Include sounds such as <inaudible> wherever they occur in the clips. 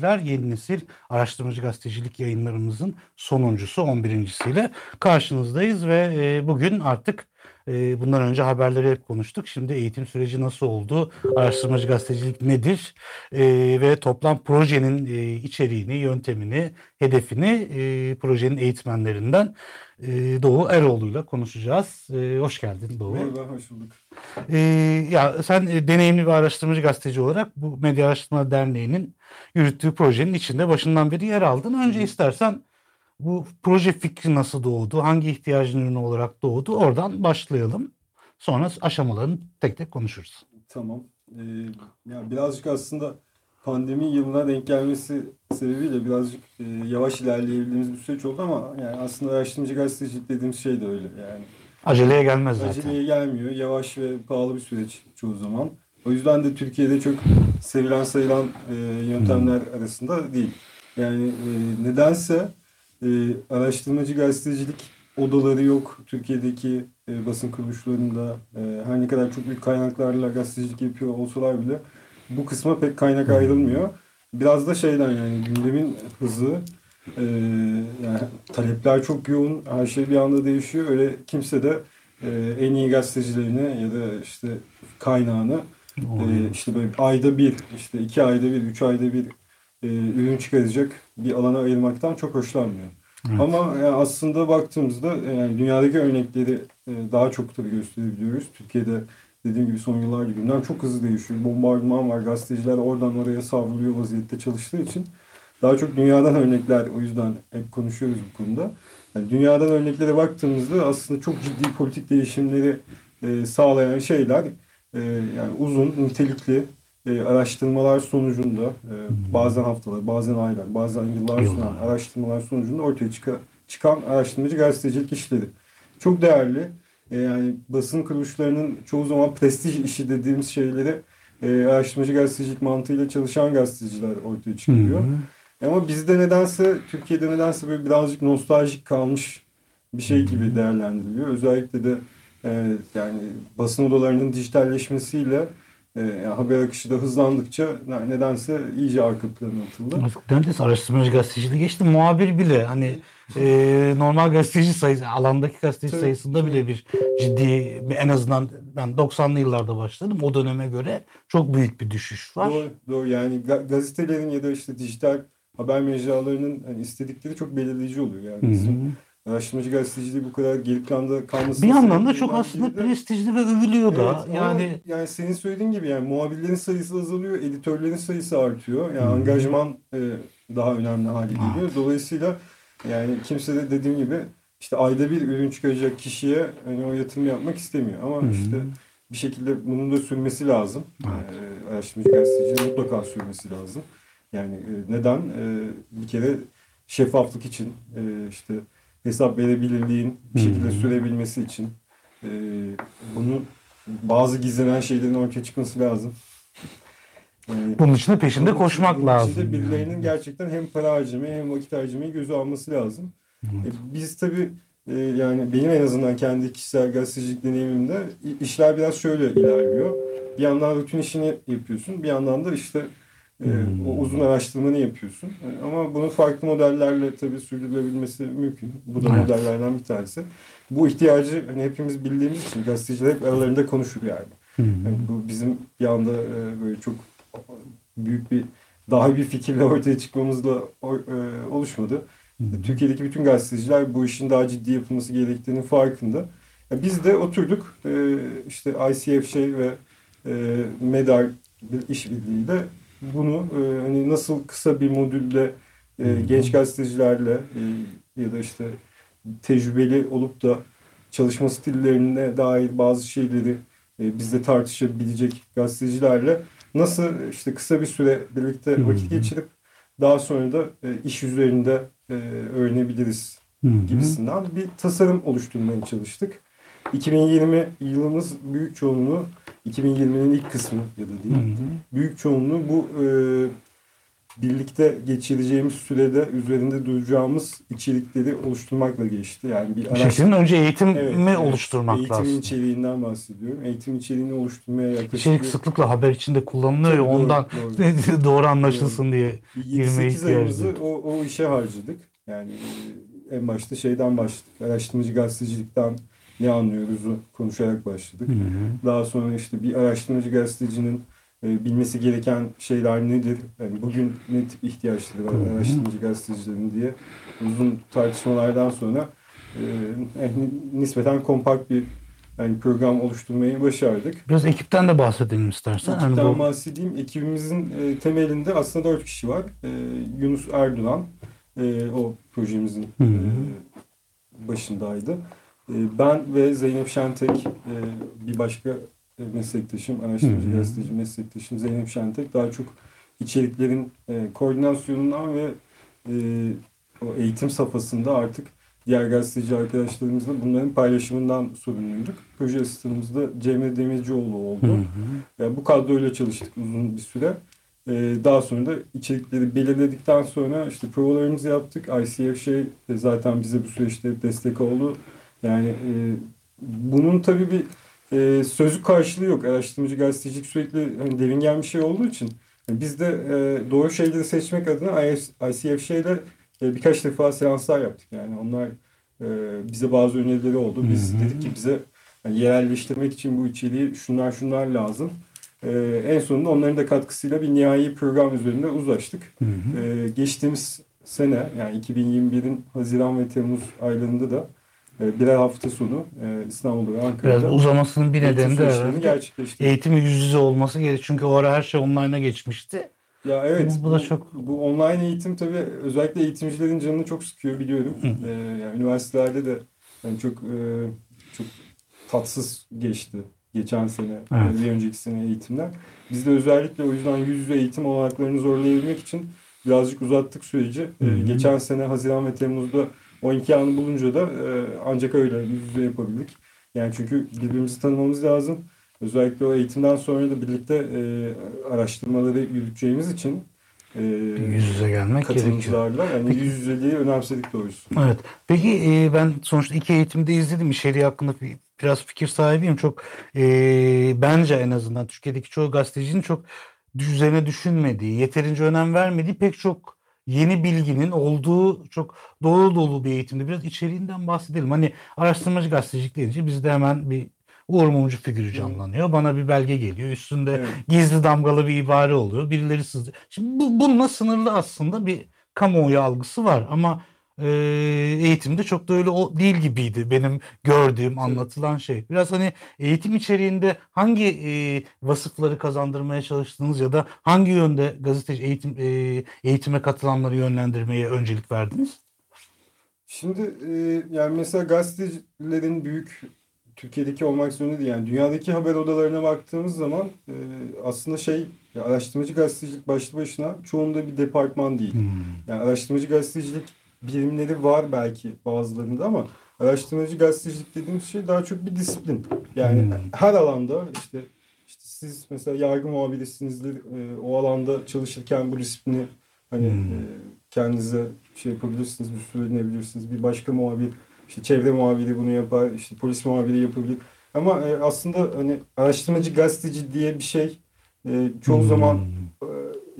İzleyiciler. Yeni nesil araştırmacı gazetecilik yayınlarımızın sonuncusu 11.siyle karşınızdayız ve e, bugün artık e, bundan önce haberleri hep konuştuk. Şimdi eğitim süreci nasıl oldu? Araştırmacı gazetecilik nedir? E, ve toplam projenin e, içeriğini, yöntemini, hedefini e, projenin eğitmenlerinden e, Doğu Eroğlu'yla konuşacağız. E, hoş geldin Doğu. Merhaba, hoş bulduk. E, ya sen e, deneyimli bir araştırmacı gazeteci olarak bu Medya Araştırma Derneği'nin yürüttüğü projenin içinde başından beri yer aldın. Önce istersen bu proje fikri nasıl doğdu, hangi ihtiyacın ürünü olarak doğdu oradan başlayalım. Sonra aşamalarını tek tek konuşuruz. Tamam. Ee, ya birazcık aslında pandemi yılına denk gelmesi sebebiyle birazcık e, yavaş ilerleyebildiğimiz bir süreç oldu ama yani aslında araştırmacı gazetecilik dediğimiz şey de öyle yani. Aceleye gelmez zaten. Aceleye gelmiyor. Yavaş ve pahalı bir süreç çoğu zaman. O yüzden de Türkiye'de çok sevilen sayılan e, yöntemler hmm. arasında değil. Yani e, nedense e, araştırmacı gazetecilik odaları yok Türkiye'deki e, basın kuruluşlarında. E, her ne kadar çok büyük kaynaklarla gazetecilik yapıyor olsalar bile bu kısma pek kaynak ayrılmıyor. Biraz da şeyden yani gündemin hızı, e, yani talepler çok yoğun, her şey bir anda değişiyor. Öyle kimse de e, en iyi gazetecilerini ya da işte kaynağını e, işte böyle ayda bir, işte iki ayda bir, üç ayda bir e, ürün çıkaracak bir alana ayırmaktan çok hoşlanmıyor. Evet. Ama yani aslında baktığımızda yani dünyadaki örnekleri e, daha çok tabii gösterebiliyoruz. Türkiye'de dediğim gibi son yıllarda gündem çok hızlı değişiyor. Bombardıman var. Gazeteciler oradan oraya savruluyor vaziyette çalıştığı için. Daha çok dünyadan örnekler o yüzden hep konuşuyoruz bu konuda. Yani dünyadan örneklere baktığımızda aslında çok ciddi politik değişimleri e, sağlayan şeyler e, yani uzun, nitelikli e, araştırmalar sonucunda e, bazen haftalar, bazen aylar, bazen yıllar sonra araştırmalar sonucunda ortaya çıkan, çıkan araştırmacı gazetecilik işleri. Çok değerli. E, yani basın kuruluşlarının çoğu zaman prestij işi dediğimiz şeyleri e, araştırmacı gazetecilik mantığıyla çalışan gazeteciler ortaya çıkıyor. Hı hı. Ama bizde nedense, Türkiye'de nedense böyle birazcık nostaljik kalmış bir şey gibi değerlendiriliyor. Özellikle de e, yani basın odalarının dijitalleşmesiyle e, haber akışı da hızlandıkça nedense iyice arka plana atıldı. Neredeyse araştırmacı gazeteciliği geçti. Muhabir bile hani e, normal gazeteci sayısı, alandaki gazeteci tabii, sayısında bile bir ciddi en azından ben 90'lı yıllarda başladım. O döneme göre çok büyük bir düşüş var. Doğru, doğru. yani gazetelerin ya da işte dijital haber mecralarının hani istedikleri çok belirleyici oluyor. Yani bizim araştırmacı gazeteciliği bu kadar geri planda kalması. Bir yandan da çok aslında de, prestijli ve övülüyor da. Evet, yani yani senin söylediğin gibi yani muhabirlerin sayısı azalıyor, editörlerin sayısı artıyor. Yani hmm. angajman e, daha önemli hale geliyor. Dolayısıyla yani kimse de dediğim gibi işte ayda bir ürün çıkaracak kişiye hani o yatırım yapmak istemiyor. Ama hmm. işte bir şekilde bunun da sürmesi lazım. Evet. E, araştırmacı gazeteciliğin mutlaka sürmesi lazım. Yani e, neden? E, bir kere şeffaflık için e, işte hesap verebilirliğin bir şekilde sürebilmesi için e, bunu bazı gizlenen şeylerin ortaya çıkması lazım. Yani, bunun için de peşinde koşmak bunun lazım. Bunun birilerinin yani. gerçekten hem para harcamayı hem vakit harcamayı göze alması lazım. Evet. E, biz tabii e, yani benim en azından kendi kişisel gazetecilik deneyimimde işler biraz şöyle ilerliyor. Bir yandan rutin işini yapıyorsun. Bir yandan da işte Hmm. O uzun araştırmanı yapıyorsun. E, ama bunun farklı modellerle tabii sürdürülebilmesi mümkün. Bu da evet. modellerden bir tanesi. Bu ihtiyacı hani hepimiz bildiğimiz için gazeteciler hep aralarında konuşur yani. Hmm. yani bu bizim bir anda e, böyle çok büyük bir daha bir fikirle ortaya çıkmamızla oluşmadı. Hmm. Türkiye'deki bütün gazeteciler bu işin daha ciddi yapılması gerektiğinin farkında. Biz de oturduk işte ICF şey ve MEDAR işbirliğiyle bunu e, hani nasıl kısa bir modülle e, genç gazetecilerle e, ya da işte tecrübeli olup da çalışma stillerine dair bazı şeyleri e, bizde tartışabilecek gazetecilerle nasıl işte kısa bir süre birlikte vakit geçirip daha sonra da e, iş üzerinde e, öğrenebiliriz gibisinden bir tasarım oluşturmaya çalıştık. 2020 yılımız büyük çoğunluğu 2020'nin ilk kısmı ya da değil. Hı hı. Büyük çoğunluğu bu e, birlikte geçireceğimiz sürede üzerinde duracağımız içerikleri oluşturmakla geçti. Yani bir araştırma önce eğitimi evet, evet, oluşturmak eğitimin lazım. Eğitim içeriğinden bahsediyorum. Eğitim içeriğini oluşturmaya yaklaşık İçerik sıklıkla haber içinde kullanılıyor ya ondan doğru, <laughs> doğru anlaşılsın doğru. diye girmeye ihtiyacı. o, o işe harcadık. Yani en başta şeyden başladık. Araştırmacı gazetecilikten ne anlıyoruz'u konuşarak başladık. Hı hı. Daha sonra işte bir araştırmacı gazetecinin e, bilmesi gereken şeyler nedir? Yani bugün ne tip ihtiyaçları var araştırmacı gazetecilerin diye uzun tartışmalardan sonra e, yani nispeten kompakt bir yani program oluşturmayı başardık. Biraz ekipten de bahsedelim istersen. Ekipten yani bu... bahsedeyim. Ekibimizin e, temelinde aslında dört kişi var. E, Yunus Erdoğan e, o projemizin e, başındaydı. E, ben ve Zeynep Şentek e, bir başka meslektaşım, araştırmacı gazeteci meslektaşım Zeynep Şentek daha çok içeriklerin e, koordinasyonundan ve e, o eğitim safhasında artık diğer gazeteci arkadaşlarımızla bunların paylaşımından sorumluyduk. Proje asistanımız da Cemre Demircioğlu oldu. Hı hı. Yani bu kadroyla çalıştık uzun bir süre. Ee, daha sonra da içerikleri belirledikten sonra işte provalarımızı yaptık. ICF şey zaten bize bu süreçte destek oldu. Yani e, bunun tabii bir e, sözlük karşılığı yok. Araştırmacı gazetecilik sürekli hani devingen bir şey olduğu için yani biz de e, doğru şeyleri seçmek adına ICF şeyle e, birkaç defa seanslar yaptık. Yani onlar e, bize bazı önerileri oldu. Biz Hı-hı. dedik ki bize yani yerelleştirmek için bu içeriği şunlar şunlar lazım. E, en sonunda onların da katkısıyla bir nihai program üzerinde uzlaştık. E, geçtiğimiz sene yani 2021'in Haziran ve Temmuz aylarında da birer hafta sonu e, İstanbul'da ve Ankara'da Biraz uzamasının bir nedeni de herhalde eğitimin yüz yüze olması gerekiyor. Çünkü o ara her şey online'a geçmişti. Ya evet. Bu, bu da çok bu online eğitim tabii özellikle eğitimcilerin canını çok sıkıyor biliyorum. ee, yani üniversitelerde de yani çok e, çok tatsız geçti geçen sene evet. bir önceki sene eğitimler. Biz de özellikle o yüzden yüz yüze eğitim olanaklarını zorlayabilmek için birazcık uzattık süreci. Ee, geçen sene Haziran ve Temmuz'da o imkanı bulunca da e, ancak öyle yüz yüze yapabildik. Yani çünkü birbirimizi tanımamız lazım. Özellikle o eğitimden sonra da birlikte e, araştırmaları yürüteceğimiz için e, yüz yüze gelmek gerekiyor. Yani Peki, yüz yüzeliği önemsedik doğrusu. Evet. Peki e, ben sonuçta iki eğitimde izledim. İçeriği hakkında biraz fikir sahibiyim. Çok e, bence en azından Türkiye'deki çoğu gazetecinin çok üzerine düşünmediği, yeterince önem vermediği pek çok yeni bilginin olduğu çok dolu dolu bir eğitimde. Biraz içeriğinden bahsedelim. Hani araştırmacı gazetecilik deyince bizde hemen bir Uğur Mumcu figürü canlanıyor. Bana bir belge geliyor. Üstünde evet. gizli damgalı bir ibare oluyor. Birileri sızdı. Şimdi bu, bununla sınırlı aslında bir kamuoyu algısı var. Ama e, eğitimde çok da öyle o, değil gibiydi benim gördüğüm, anlatılan şey. Biraz hani eğitim içeriğinde hangi e, vasıfları kazandırmaya çalıştınız ya da hangi yönde gazeteci eğitim e, eğitime katılanları yönlendirmeye öncelik verdiniz? Şimdi e, yani mesela gazetecilerin büyük Türkiye'deki olmak zorunda değil. Yani dünyadaki haber odalarına baktığımız zaman e, aslında şey araştırmacı gazetecilik başlı başına çoğunda bir departman değil. Hmm. Yani araştırmacı gazetecilik birimleri var belki bazılarında ama araştırmacı gazetecilik dediğimiz şey daha çok bir disiplin. Yani hmm. her alanda işte işte siz mesela yargı muhabirisinizdir. E, o alanda çalışırken bu disiplini hani hmm. e, kendinize şey yapabilirsiniz, bir sürdürebilirsiniz. Bir başka muhabir işte çevre muhabiri bunu yapar, işte polis muhabiri yapabilir. Ama e, aslında hani araştırmacı gazeteci diye bir şey e, çoğu hmm. zaman e,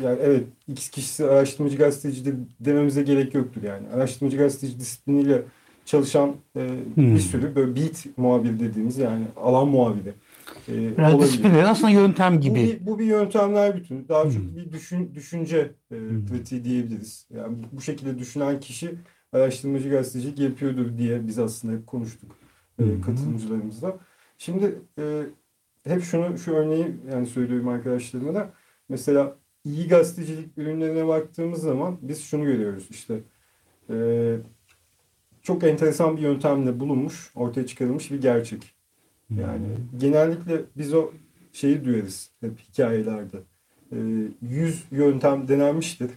yani evet X kişisi araştırmacı gazeteci dememize gerek yoktur yani. Araştırmacı gazeteci disipliniyle çalışan e, hmm. bir sürü böyle beat muhabiri dediğimiz yani alan muhabiri. E, Biraz disiplinler aslında yöntem gibi. Bu bir, bu bir yöntemler bütünü. Daha hmm. çok bir düşün, düşünce e, hmm. pratiği diyebiliriz. Yani bu şekilde düşünen kişi araştırmacı gazetecilik yapıyordur diye biz aslında hep konuştuk e, katılımcılarımızla. Şimdi e, hep şunu şu örneği yani söylüyorum arkadaşlarıma da mesela iyi gazetecilik ürünlerine baktığımız zaman biz şunu görüyoruz işte e, çok enteresan bir yöntemle bulunmuş, ortaya çıkarılmış bir gerçek. Yani genellikle biz o şeyi duyarız hep hikayelerde. E, yüz yöntem denenmiştir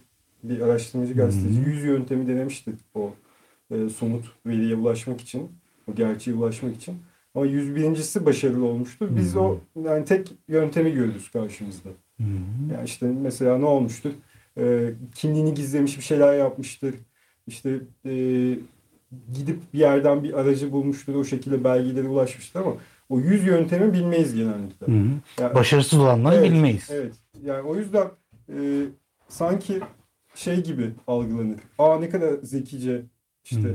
bir araştırmacı gazeteci hmm. yüz yöntemi denemişti o e, somut veriye ulaşmak için, o gerçeğe ulaşmak için. Ama 101.si başarılı olmuştu. Biz hmm. o yani tek yöntemi görürüz karşımızda. Hmm. Yani işte mesela ne olmuştur? e, kimliğini gizlemiş bir şeyler yapmıştır. İşte e, gidip bir yerden bir aracı bulmuştur. O şekilde belgelere ulaşmıştır ama o yüz yöntemi bilmeyiz genellikle. Hı hı. Yani- Başarısız olanları Evet, bilmeyiz. Evet. Yani o yüzden e, sanki şey gibi algılanır. Aa ne kadar zekice işte Hı.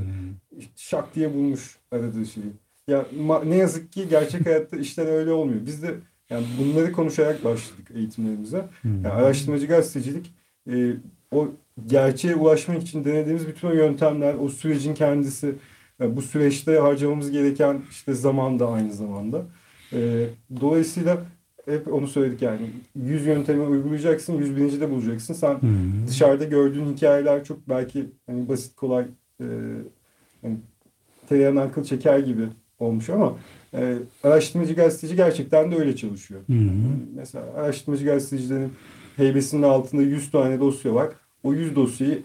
şak diye bulmuş aradığı şeyi. Ya ne yazık ki gerçek hayatta işler öyle olmuyor. Biz de yani bunları konuşarak başladık eğitimlerimize. Yani araştırmacı gazetecilik e, o gerçeğe ulaşmak için denediğimiz bütün o yöntemler, o sürecin kendisi, e, bu süreçte harcamamız gereken işte zaman da aynı zamanda. E, dolayısıyla hep onu söyledik yani 100 yöntemi uygulayacaksın, 101. de bulacaksın. Sen Hı. dışarıda gördüğün hikayeler çok belki hani basit kolay e, hani tereyağından kıl çeker gibi olmuş ama e, araştırmacı gazeteci gerçekten de öyle çalışıyor. Hı. Mesela araştırmacı gazetecilerin heybesinin altında 100 tane dosya var. O 100 dosyayı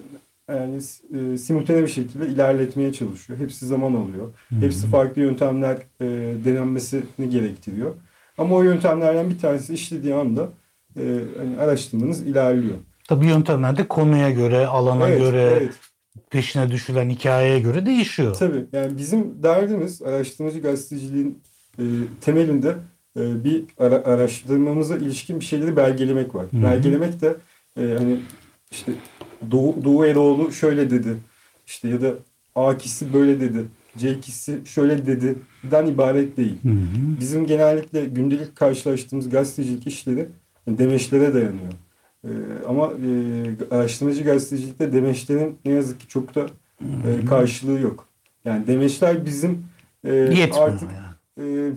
yani e, simultane bir şekilde ilerletmeye çalışıyor. Hepsi zaman alıyor. Hı. Hepsi farklı yöntemler e, denenmesini gerektiriyor. Ama o yöntemlerden bir tanesi işlediği anda e, hani araştırmanız ilerliyor. Tabii yöntemler de konuya göre, alana Evet, göre, evet. Peşine düşülen hikayeye göre değişiyor. Tabii yani bizim derdimiz araştırmacı gazeteciliğin e, temelinde e, bir ara- araştırmamıza ilişkin bir şeyleri belgelemek var. Hı hı. Belgelemek de e, hani işte Doğu, Doğu Eroğlu şöyle dedi işte ya da A kişisi böyle dedi C kişisi şöyle dedi'den ibaret değil. Hı hı. Bizim genellikle gündelik karşılaştığımız gazetecilik işleri demeçlere dayanıyor. Ee, ama e, araştırmacı gazetecilikte demeçlerin ne yazık ki çok da e, karşılığı yok. Yani demeçler bizim e, Yetmiyor artık yani. e,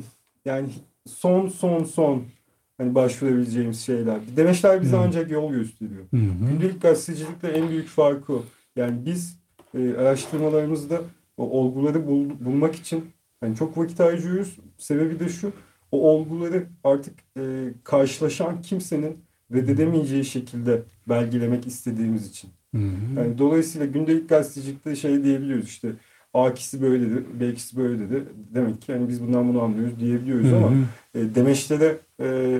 yani son son son hani başvurabileceğimiz şeyler. Demeçler bize Hı. ancak yol gösteriyor. Hı hı. Gündelik gazetecilikte en büyük farkı o. Yani biz e, araştırmalarımızda o olguları bul- bulmak için yani çok vakit harcıyoruz. Sebebi de şu. O olguları artık e, karşılaşan kimsenin reddedemeyeceği şekilde belgelemek istediğimiz için. Hı hı. Yani dolayısıyla gündelik gazetecilikte şey diyebiliyoruz işte A kişisi böyle dedi, B kişisi böyle dedi. Demek ki yani biz bundan bunu anlıyoruz diyebiliyoruz Hı ama hı. e, demeçlere e,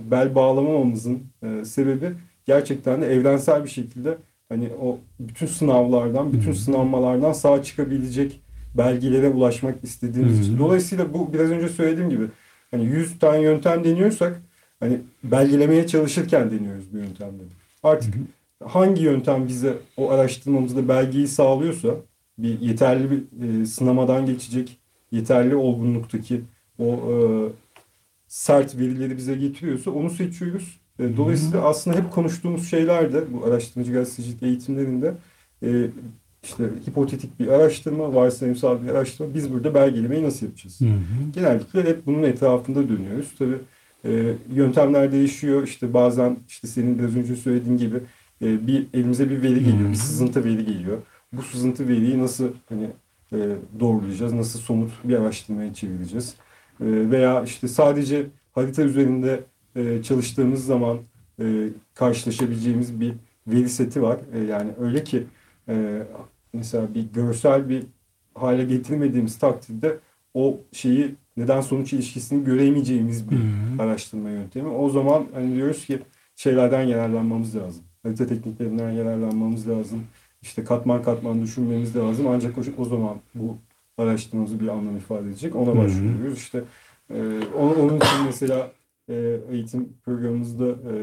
bel bağlamamamızın e, sebebi gerçekten de evrensel bir şekilde hani o bütün sınavlardan, bütün Hı. sınanmalardan sağ çıkabilecek belgelere ulaşmak istediğimiz Hı. için. Dolayısıyla bu biraz önce söylediğim gibi hani 100 tane yöntem deniyorsak hani belgelemeye çalışırken deniyoruz bu yöntemleri. Artık hangi yöntem bize o araştırmamızda belgeyi sağlıyorsa bir yeterli bir e, sınamadan geçecek yeterli olgunluktaki o e, sert verileri bize getiriyorsa onu seçiyoruz. E, dolayısıyla aslında hep konuştuğumuz şeyler de bu araştırmacı gazetecilik eğitimlerinde e, işte hipotetik bir araştırma, varsayımsal bir araştırma. Biz burada belgelemeyi nasıl yapacağız? Hı hı. Genellikle hep bunun etrafında dönüyoruz. Tabii e, yöntemler değişiyor. İşte bazen işte senin biraz önce söylediğin gibi e, bir elimize bir veri geliyor, bir sızıntı veri geliyor. Bu sızıntı veriyi nasıl hani e, doğrulayacağız, nasıl somut bir araştırmaya çevireceğiz? E, veya işte sadece harita üzerinde e, çalıştığımız zaman e, karşılaşabileceğimiz bir veri seti var. E, yani öyle ki e, mesela bir görsel bir hale getirmediğimiz takdirde o şeyi neden sonuç ilişkisini göremeyeceğimiz bir Hı hı. araştırma yöntemi. O zaman hani diyoruz ki şeylerden yararlanmamız lazım. Harita tekniklerinden yararlanmamız lazım. İşte katman katman düşünmemiz lazım. Ancak o, o zaman bu araştırmamızı bir anlam ifade edecek. Ona başvuruyoruz. İşte e, onun, onun için mesela e, eğitim programımızda e,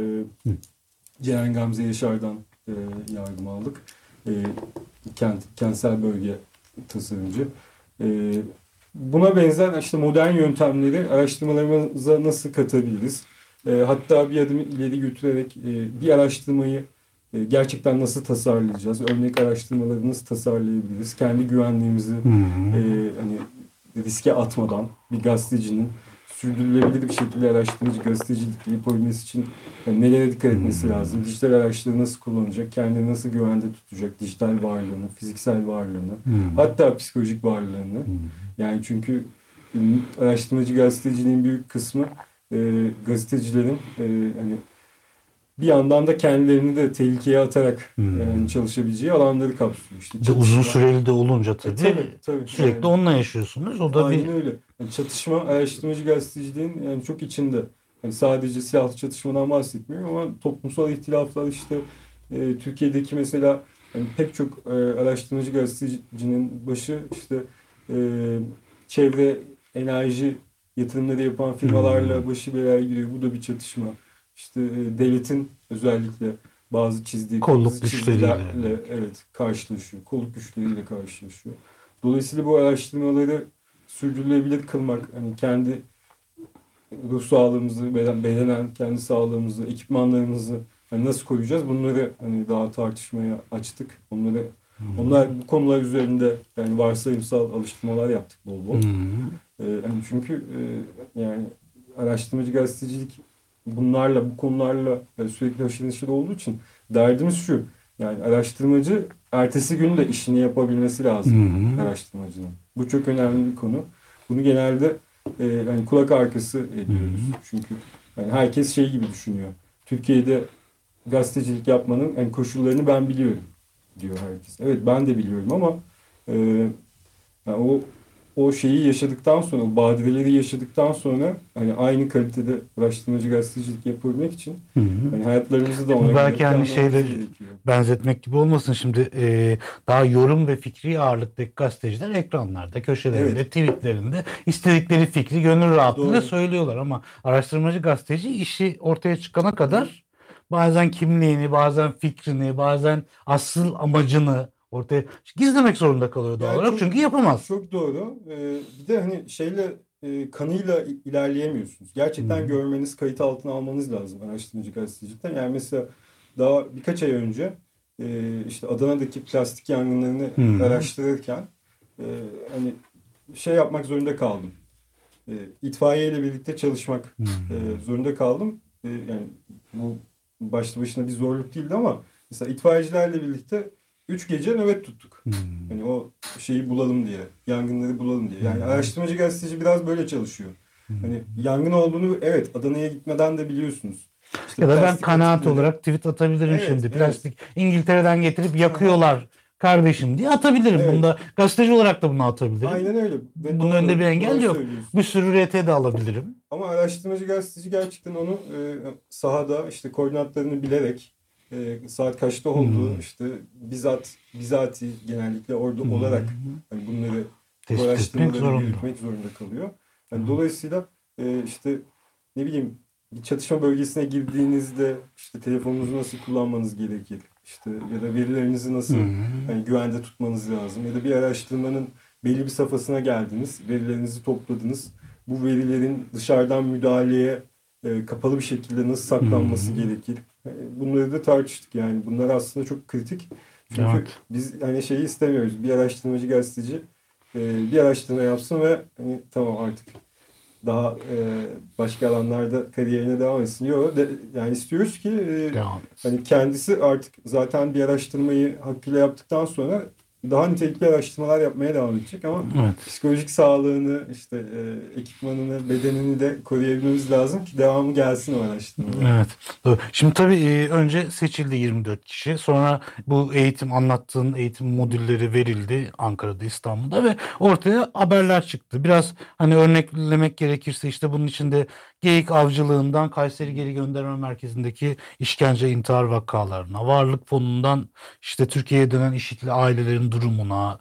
Ceren Gamze Yaşar'dan e, yardım aldık. E, kent, kentsel bölge tasarımcı. E, buna benzer işte modern yöntemleri araştırmalarımıza nasıl katabiliriz? E, hatta bir adım ileri götürerek e, bir araştırmayı e, gerçekten nasıl tasarlayacağız? Örnek araştırmaları nasıl tasarlayabiliriz? Kendi güvenliğimizi hı. e, hani riske atmadan bir gazetecinin sürdürülebilir bir şekilde araştırmacı gazetecilik yapabilmesi için yani nelere dikkat etmesi Hmm. lazım? Dijital araçları nasıl kullanacak? Kendini nasıl güvende tutacak? Dijital varlığını, fiziksel varlığını, hı. hatta psikolojik varlığını. Hı. Yani çünkü e, araştırmacı gazeteciliğin büyük kısmı e, gazetecilerin e, hani bir yandan da kendilerini de tehlikeye atarak Hmm. yani çalışabileceği alanları kapsıyor. İşte de uzun çatışma- süreli de olunca E, tabii, tabii, tabii. sürekli Yani- onunla yaşıyorsunuz. O da Aynen bir öyle. Yani çatışma araştırmacı gazeteciliğin yani çok içinde. Yani sadece silahlı çatışmadan bahsetmiyorum ama toplumsal ihtilaflar işte e, Türkiye'deki mesela hani pek çok e, araştırmacı gazetecinin başı işte e, çevre enerji yatırımları yapan firmalarla başı belaya giriyor. Bu da bir çatışma. İşte e, devletin özellikle bazı çizdiği Kolluk güçleriyle. evet karşılaşıyor. Kolluk güçleriyle karşılaşıyor. Dolayısıyla bu araştırmaları sürdürülebilir kılmak, hani kendi ruh sağlığımızı, beden, bedenen kendi sağlığımızı, ekipmanlarımızı hani nasıl koyacağız? Bunları hani daha tartışmaya açtık. Onları onlar bu konular üzerinde yani varsayımsal alıştırmalar yaptık bol bol. Ee, hani çünkü e, yani araştırmacı gazetecilik bunlarla bu konularla yani sürekli haşır neşir olduğu için derdimiz şu. Yani araştırmacı ertesi gün de işini yapabilmesi lazım araştırmacının. Bu çok önemli bir konu. Bunu genelde e, hani kulak arkası ediyoruz. Çünkü yani herkes şey gibi düşünüyor. Türkiye'de gazetecilik yapmanın en koşullarını ben biliyorum diyor herkes. Evet ben de biliyorum ama e, yani o o şeyi yaşadıktan sonra, badireleri yaşadıktan sonra hani aynı kalitede araştırmacı gazetecilik yapabilmek için hani hayatlarımızı da ona Belki hani gerekiyor. benzetmek gibi olmasın şimdi e, daha yorum ve fikri ağırlıktaki gazeteciler ekranlarda, köşelerinde, Evet. tweetlerinde istedikleri fikri gönül rahatlığıyla Doğru. söylüyorlar ama araştırmacı gazeteci işi ortaya çıkana kadar bazen kimliğini, bazen fikrini, bazen asıl amacını ortaya gizlemek zorunda kalıyor doğal Yani olarak çok- çünkü yapamaz. Çok doğru. Ee, bir de hani şeyle e, kanıyla ilerleyemiyorsunuz. Gerçekten hı. görmeniz, kayıt altına almanız lazım araştırmacı gazetecilikten. Yani mesela daha birkaç ay önce e, işte Adana'daki plastik yangınlarını hı. araştırırken e, hani şey yapmak zorunda kaldım. E, itfaiye ile birlikte çalışmak Hı. e, zorunda kaldım. E, yani bu başlı başına bir zorluk değildi ama mesela itfaiyecilerle birlikte 3 gece nöbet tuttuk. Hı. Hani o şeyi bulalım diye, yangınları bulalım diye. Yani Hı. araştırmacı gazeteci biraz böyle çalışıyor. Hani yangın olduğunu evet Adana'ya gitmeden de biliyorsunuz. İşte Ya da ben kanaat atıkları- olarak tweet atabilirim Evet, şimdi. evet. Plastik İngiltere'den getirip yakıyorlar kardeşim diye atabilirim. Evet. Bunda gazeteci olarak da bunu atabilirim. Aynen öyle. Ve Bunun doğru- önünde bir engel yok. Bir sürü RT de alabilirim. Ama araştırmacı gazeteci gerçekten onu e, sahada işte koordinatlarını bilerek e, saat kaçta olduğu Hmm. işte bizzat bizati genellikle orada Hmm. olarak hani bunları Tespit araştırmaları yürütmek zorunda kalıyor. Yani Hı. dolayısıyla e, işte ne bileyim bir çatışma bölgesine girdiğinizde işte telefonunuzu nasıl kullanmanız gerekir? İşte ya da verilerinizi nasıl Hı. hani güvende tutmanız lazım ya da bir araştırmanın belli bir safhasına geldiniz, verilerinizi topladınız. Bu verilerin dışarıdan müdahaleye e, kapalı bir şekilde nasıl saklanması Hı. gerekir? Bunları da tartıştık yani. Bunlar aslında çok kritik. Çünkü Evet. biz hani şeyi istemiyoruz. Bir araştırmacı gazeteci e, bir araştırma yapsın ve hani tamam artık daha e, başka alanlarda kariyerine devam etsin. Yok, de- yani istiyoruz ki e. Hani kendisi artık zaten bir araştırmayı hakkıyla yaptıktan sonra daha nitelikli araştırmalar yapmaya devam edecek ama Evet. psikolojik sağlığını, işte e, ekipmanını, bedenini de koruyabilmemiz lazım ki devamı gelsin o araştırmalar. Evet. Doğru. Şimdi tabii e, önce seçildi 24 kişi. Sonra bu eğitim anlattığın eğitim modülleri verildi Ankara'da, İstanbul'da ve ortaya haberler çıktı. Biraz hani örneklemek gerekirse işte bunun içinde geyik avcılığından Kayseri Geri Gönderme Merkezi'ndeki işkence intihar vakalarına, varlık fonundan işte Türkiye'ye dönen IŞİD'li ailelerin durumuna,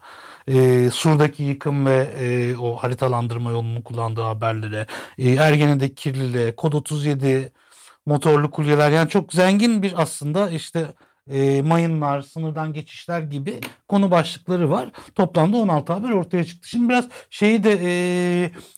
e, Sur'daki yıkım ve e, o haritalandırma yolunu kullandığı haberlere, e, Ergene'deki kirliliğe, Kod 37 motorlu kulyeler. Yani çok zengin bir aslında işte e, mayınlar, sınırdan geçişler gibi konu başlıkları var. Toplamda 16 haber ortaya çıktı. Şimdi biraz şeyi de e,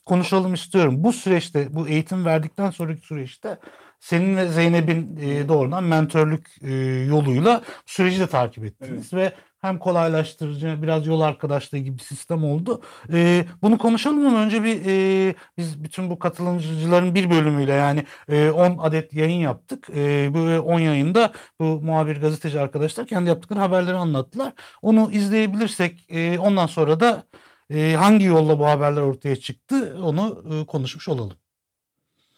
konuşalım istiyorum. Bu süreçte, bu eğitim verdikten sonraki süreçte senin ve Zeynep'in e, doğrudan mentörlük e, yoluyla süreci de takip ettiniz ve hem kolaylaştırıcı biraz yol arkadaşlığı gibi bir sistem oldu. E, bunu konuşalım ama önce bir e, biz bütün bu katılımcıların bir bölümüyle yani e, 10 adet yayın yaptık. E, bu 10 yayında bu muhabir gazeteci arkadaşlar kendi yaptıkları haberleri anlattılar. Onu izleyebilirsek e, ondan sonra da e, hangi yolla bu haberler ortaya çıktı onu e, konuşmuş olalım.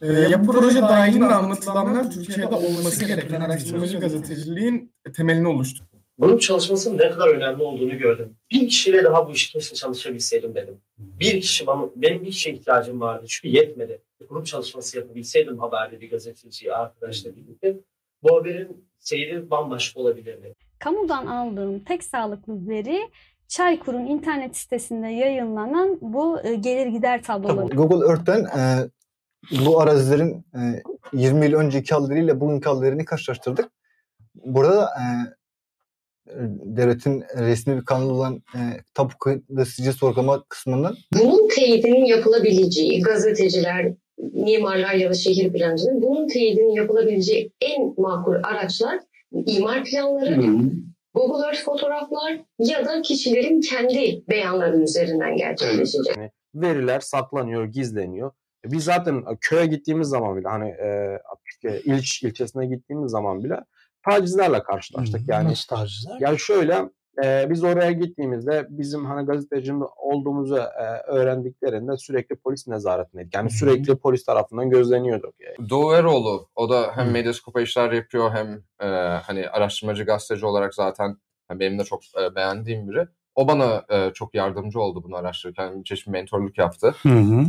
Ee, yapı proje dahilinde anlatılanlar Türkiye'de olması gereken araştırmacı gazeteciliğin temelini oluşturdu. Grup çalışmasının ne kadar önemli olduğunu gördüm. Bir kişiyle daha bu işi keşke çalışabilseydim dedim. Bir kişi bana, benim bir kişiye ihtiyacım vardı çünkü yetmedi. Grup çalışması yapabilseydim haberde bir gazeteci arkadaşla birlikte bu haberin seyri bambaşka olabilirdi. Kamudan aldığım tek sağlıklı veri Çaykur'un internet sitesinde yayınlanan bu e, gelir gider tabloları. Google Earth'ten e, bu arazilerin e, 20 yıl önceki halleriyle bugünkü hallerini karşılaştırdık. Burada da e, devletin resmi bir kanalı olan e, tapu kayıtlı sicil sorgulama kısmından bunun teyidinin yapılabileceği gazeteciler, mimarlar ya da şehir plancıları bunun teyidinin yapılabileceği en makul araçlar imar planları, Google Earth fotoğraflar ya da kişilerin kendi beyanları üzerinden gerçekleşecek. Yani veriler saklanıyor, gizleniyor. E, Biz zaten köye gittiğimiz zaman bile hani e, e, ilç ilçesine gittiğimiz zaman bile tacizlerle karşılaştık. Yani Nasıl tacizler? yani şöyle e, biz oraya gittiğimizde bizim hani gazeteci olduğumuzu e, öğrendiklerinde sürekli polis nezaretindeydik. Yani Hı hı. sürekli polis tarafından gözleniyorduk. Doğu Eroğlu o da hem. Medyaskop'a işler yapıyor hem e, hani araştırmacı gazeteci olarak zaten hani benim de çok e, beğendiğim biri. O bana e, çok yardımcı oldu bunu araştırırken. Bir çeşit mentorluk yaptı. Hı hı.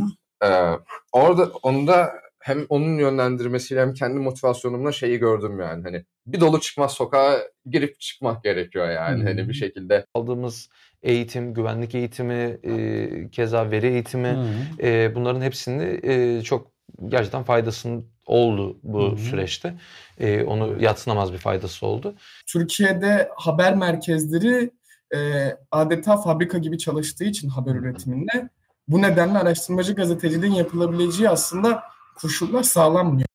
E, orada onda hem onun yönlendirmesiyle hem kendi motivasyonumla şeyi gördüm yani hani bir dolu çıkmaz sokağa girip çıkmak gerekiyor yani Hı. hani bir şekilde aldığımız eğitim, güvenlik eğitimi, e, keza veri eğitimi hı. e, bunların hepsini e, çok gerçekten faydasının oldu bu hı. süreçte. E, onu yatsınamaz bir faydası oldu. Türkiye'de haber merkezleri e, adeta fabrika gibi çalıştığı için haber üretiminde bu nedenle araştırmacı gazeteciliğin yapılabileceği aslında koşullar sağlanmıyor.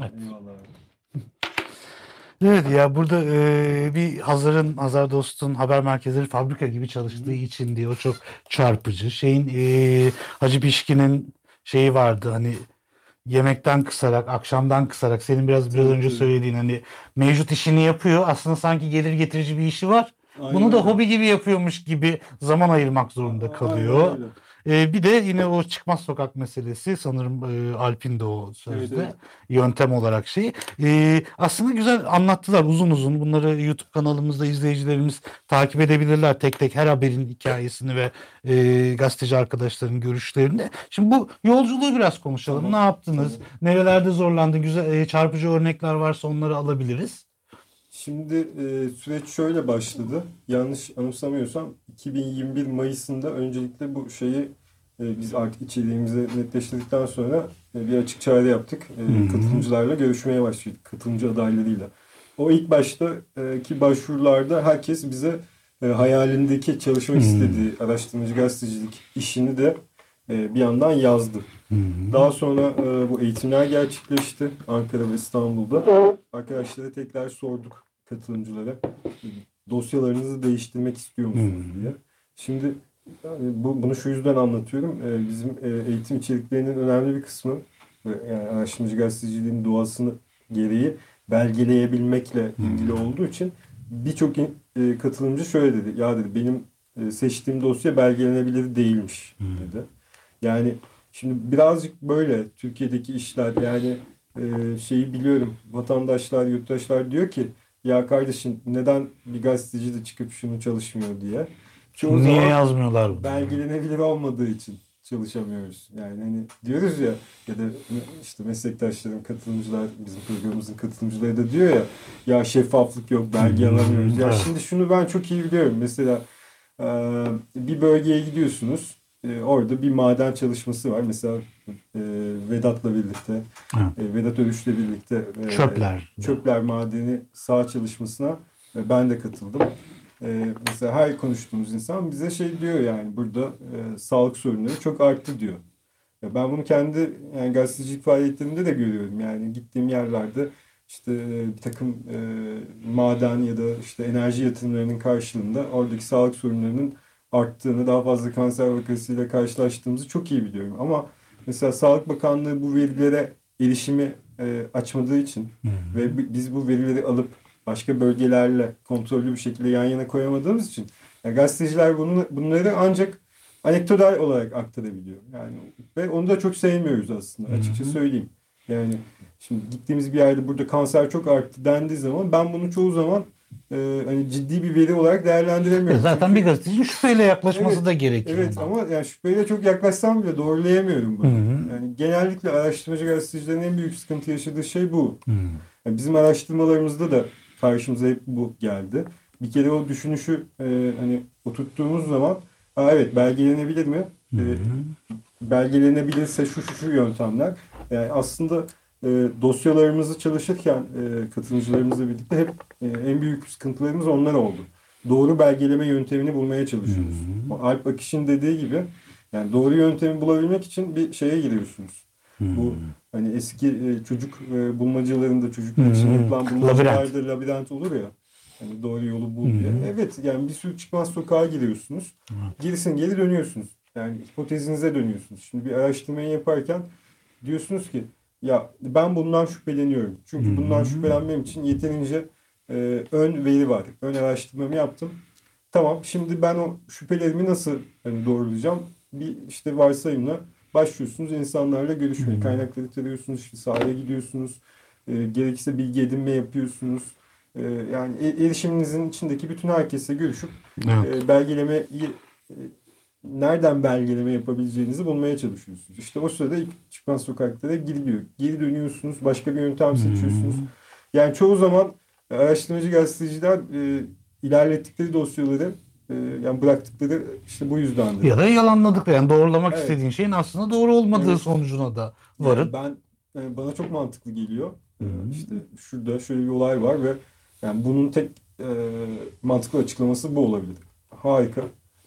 Evet. Evet ya burada e, bir Hazar'ın, Hazar Dost'un haber merkezleri fabrika gibi çalıştığı için diye o çok çarpıcı. Şeyin e, Hacı Pişkin'in şeyi vardı hani yemekten kısarak, akşamdan kısarak senin biraz biraz önce söylediğin hani mevcut işini yapıyor. Aslında sanki gelir getirici bir işi var. Aynen Bunu da hobi gibi yapıyormuş gibi zaman ayırmak zorunda Aynen kalıyor. öyle. E, bir de yine o çıkmaz sokak meselesi sanırım e, Alp'in de o sözde Evet, evet. yöntem olarak şey. E, aslında güzel anlattılar uzun uzun. Bunları YouTube kanalımızda izleyicilerimiz takip edebilirler tek tek her haberin hikayesini ve e, gazeteci arkadaşların görüşlerini. Şimdi bu yolculuğu biraz konuşalım. Tamam, Ne yaptınız? tamam. Nerelerde zorlandı? Güzel e, çarpıcı örnekler varsa onları alabiliriz. Şimdi e, süreç şöyle başladı. Yanlış anımsamıyorsam 2021 Mayıs'ında öncelikle bu şeyi e, biz artık içeriğimizi netleştirdikten sonra e, bir açık çağrı yaptık. E, katılımcılarla görüşmeye başladık. Katılımcı adaylarıyla. O ilk başta e, ki başvurularda herkes bize e, hayalindeki çalışmak istediği araştırmacı gazetecilik işini de e, bir yandan yazdı. Hı hı. Daha sonra e, bu eğitimler gerçekleşti Ankara ve İstanbul'da. Arkadaşlara tekrar sorduk katılımcılara. Dosyalarınızı değiştirmek istiyor musunuz diye. Şimdi yani bu, bunu şu yüzden anlatıyorum. E, bizim e, eğitim içeriklerinin önemli bir kısmı yani araştırmacı gazeteciliğin doğasını gereği belgeleyebilmekle ilgili olduğu için birçok e, katılımcı şöyle dedi. Ya dedi benim seçtiğim dosya belgelenebilir değilmiş dedi. Yani şimdi birazcık böyle Türkiye'deki işler yani e, şeyi biliyorum vatandaşlar yurttaşlar diyor ki ya kardeşim neden bir gazeteci de çıkıp şunu çalışmıyor diye. Çoğu Niye zaman yazmıyorlar bunu? belgelenebilir olmadığı için çalışamıyoruz. Yani hani diyoruz ya ya da işte meslektaşlarım, katılımcılar, bizim programımızın katılımcıları da diyor ya ya şeffaflık yok, belge Hmm, alamıyoruz. Ya şimdi şunu ben çok iyi biliyorum. Mesela bir bölgeye gidiyorsunuz. E, orada bir maden çalışması var. Mesela e, Vedat'la birlikte, e, Vedat Örüş'le birlikte e, Çöpler. Çöpler Madeni sağ çalışmasına e, ben de katıldım. E, mesela her konuştuğumuz insan bize şey diyor yani burada e, sağlık sorunları çok arttı diyor. Ya ben bunu kendi yani gazetecilik faaliyetlerimde de görüyorum. Yani gittiğim yerlerde işte e, bir takım e, maden ya da işte enerji yatırımlarının karşılığında oradaki sağlık sorunlarının arttığını, daha fazla kanser vakasıyla karşılaştığımızı çok iyi biliyorum. Ama mesela Sağlık Bakanlığı bu verilere erişimi e, açmadığı için hı. ve bi- biz bu verileri alıp başka bölgelerle kontrollü bir şekilde yan yana koyamadığımız için ya gazeteciler bunu, bunları ancak anekdotal olarak aktarabiliyor. Yani ve onu da çok sevmiyoruz aslında açıkça söyleyeyim. Yani şimdi gittiğimiz bir yerde burada kanser çok arttı dendiği zaman ben bunu çoğu zaman e, hani ciddi bir veri olarak değerlendiremiyorum. Zaten Çünkü- bir gazetecinin şüpheyle yaklaşması Evet, da gerekiyor. Evet buna. ama yani şüpheyle çok yaklaşsam bile doğrulayamıyorum bunu. Hı hı. Yani genellikle araştırmacı gazetecilerin en büyük sıkıntı yaşadığı şey bu. Hı. Yani bizim araştırmalarımızda da karşımıza hep bu geldi. Bir kere o düşünüşü e, hani oturttuğumuz zaman Aa, evet belgelenebilir mi? E, belgelenebilirse şu şu şu yöntemler. Yani aslında e, dosyalarımızı çalışırken e, katılımcılarımızla birlikte hep e, en büyük sıkıntılarımız onlar oldu. Doğru belgeleme yöntemini bulmaya çalışıyoruz. O Alp Akiş'in dediği gibi yani doğru yöntemi bulabilmek için bir şeye giriyorsunuz. Bu hani eski e, çocuk e, bulmacalarında çocuklar için Hı hı. yapılan bulmacalarda labirent olur ya. Hani doğru yolu bul diye. Hı hı. Evet yani bir sürü çıkmaz sokağa giriyorsunuz. Gerisin geri dönüyorsunuz. Yani hipotezinize dönüyorsunuz. Şimdi bir araştırmayı yaparken diyorsunuz ki ya ben bundan şüpheleniyorum. Çünkü bundan şüphelenmem için yeterince e, ön veri var. Ön araştırmamı yaptım. Tamam şimdi ben o şüphelerimi nasıl hani doğrulayacağım? Bir işte varsayımla başlıyorsunuz insanlarla görüşmeye. Kaynakları tarıyorsunuz, işte sahaya gidiyorsunuz. E, gerekirse bilgi edinme yapıyorsunuz. E, yani e- erişiminizin içindeki bütün herkesle görüşüp Evet. e, belgelemeyi e, nereden belgeleme yapabileceğinizi bulmaya çalışıyorsunuz. İşte o sırada çıkmaz sokaklara giriliyor. Geri dönüyorsunuz, başka bir yöntem seçiyorsunuz. Yani çoğu zaman e, araştırmacı gazeteciler e, ilerlettikleri dosyaları e, yani bıraktıkları işte bu yüzdendir. Ya da yalanladık yani doğrulamak Evet. istediğin şeyin aslında doğru olmadığı Evet. sonucuna da Yani varıp ben e, bana çok mantıklı geliyor. Hı. İşte şurada şöyle bir olay var ve yani bunun tek e, mantıklı açıklaması bu olabilir. Harika.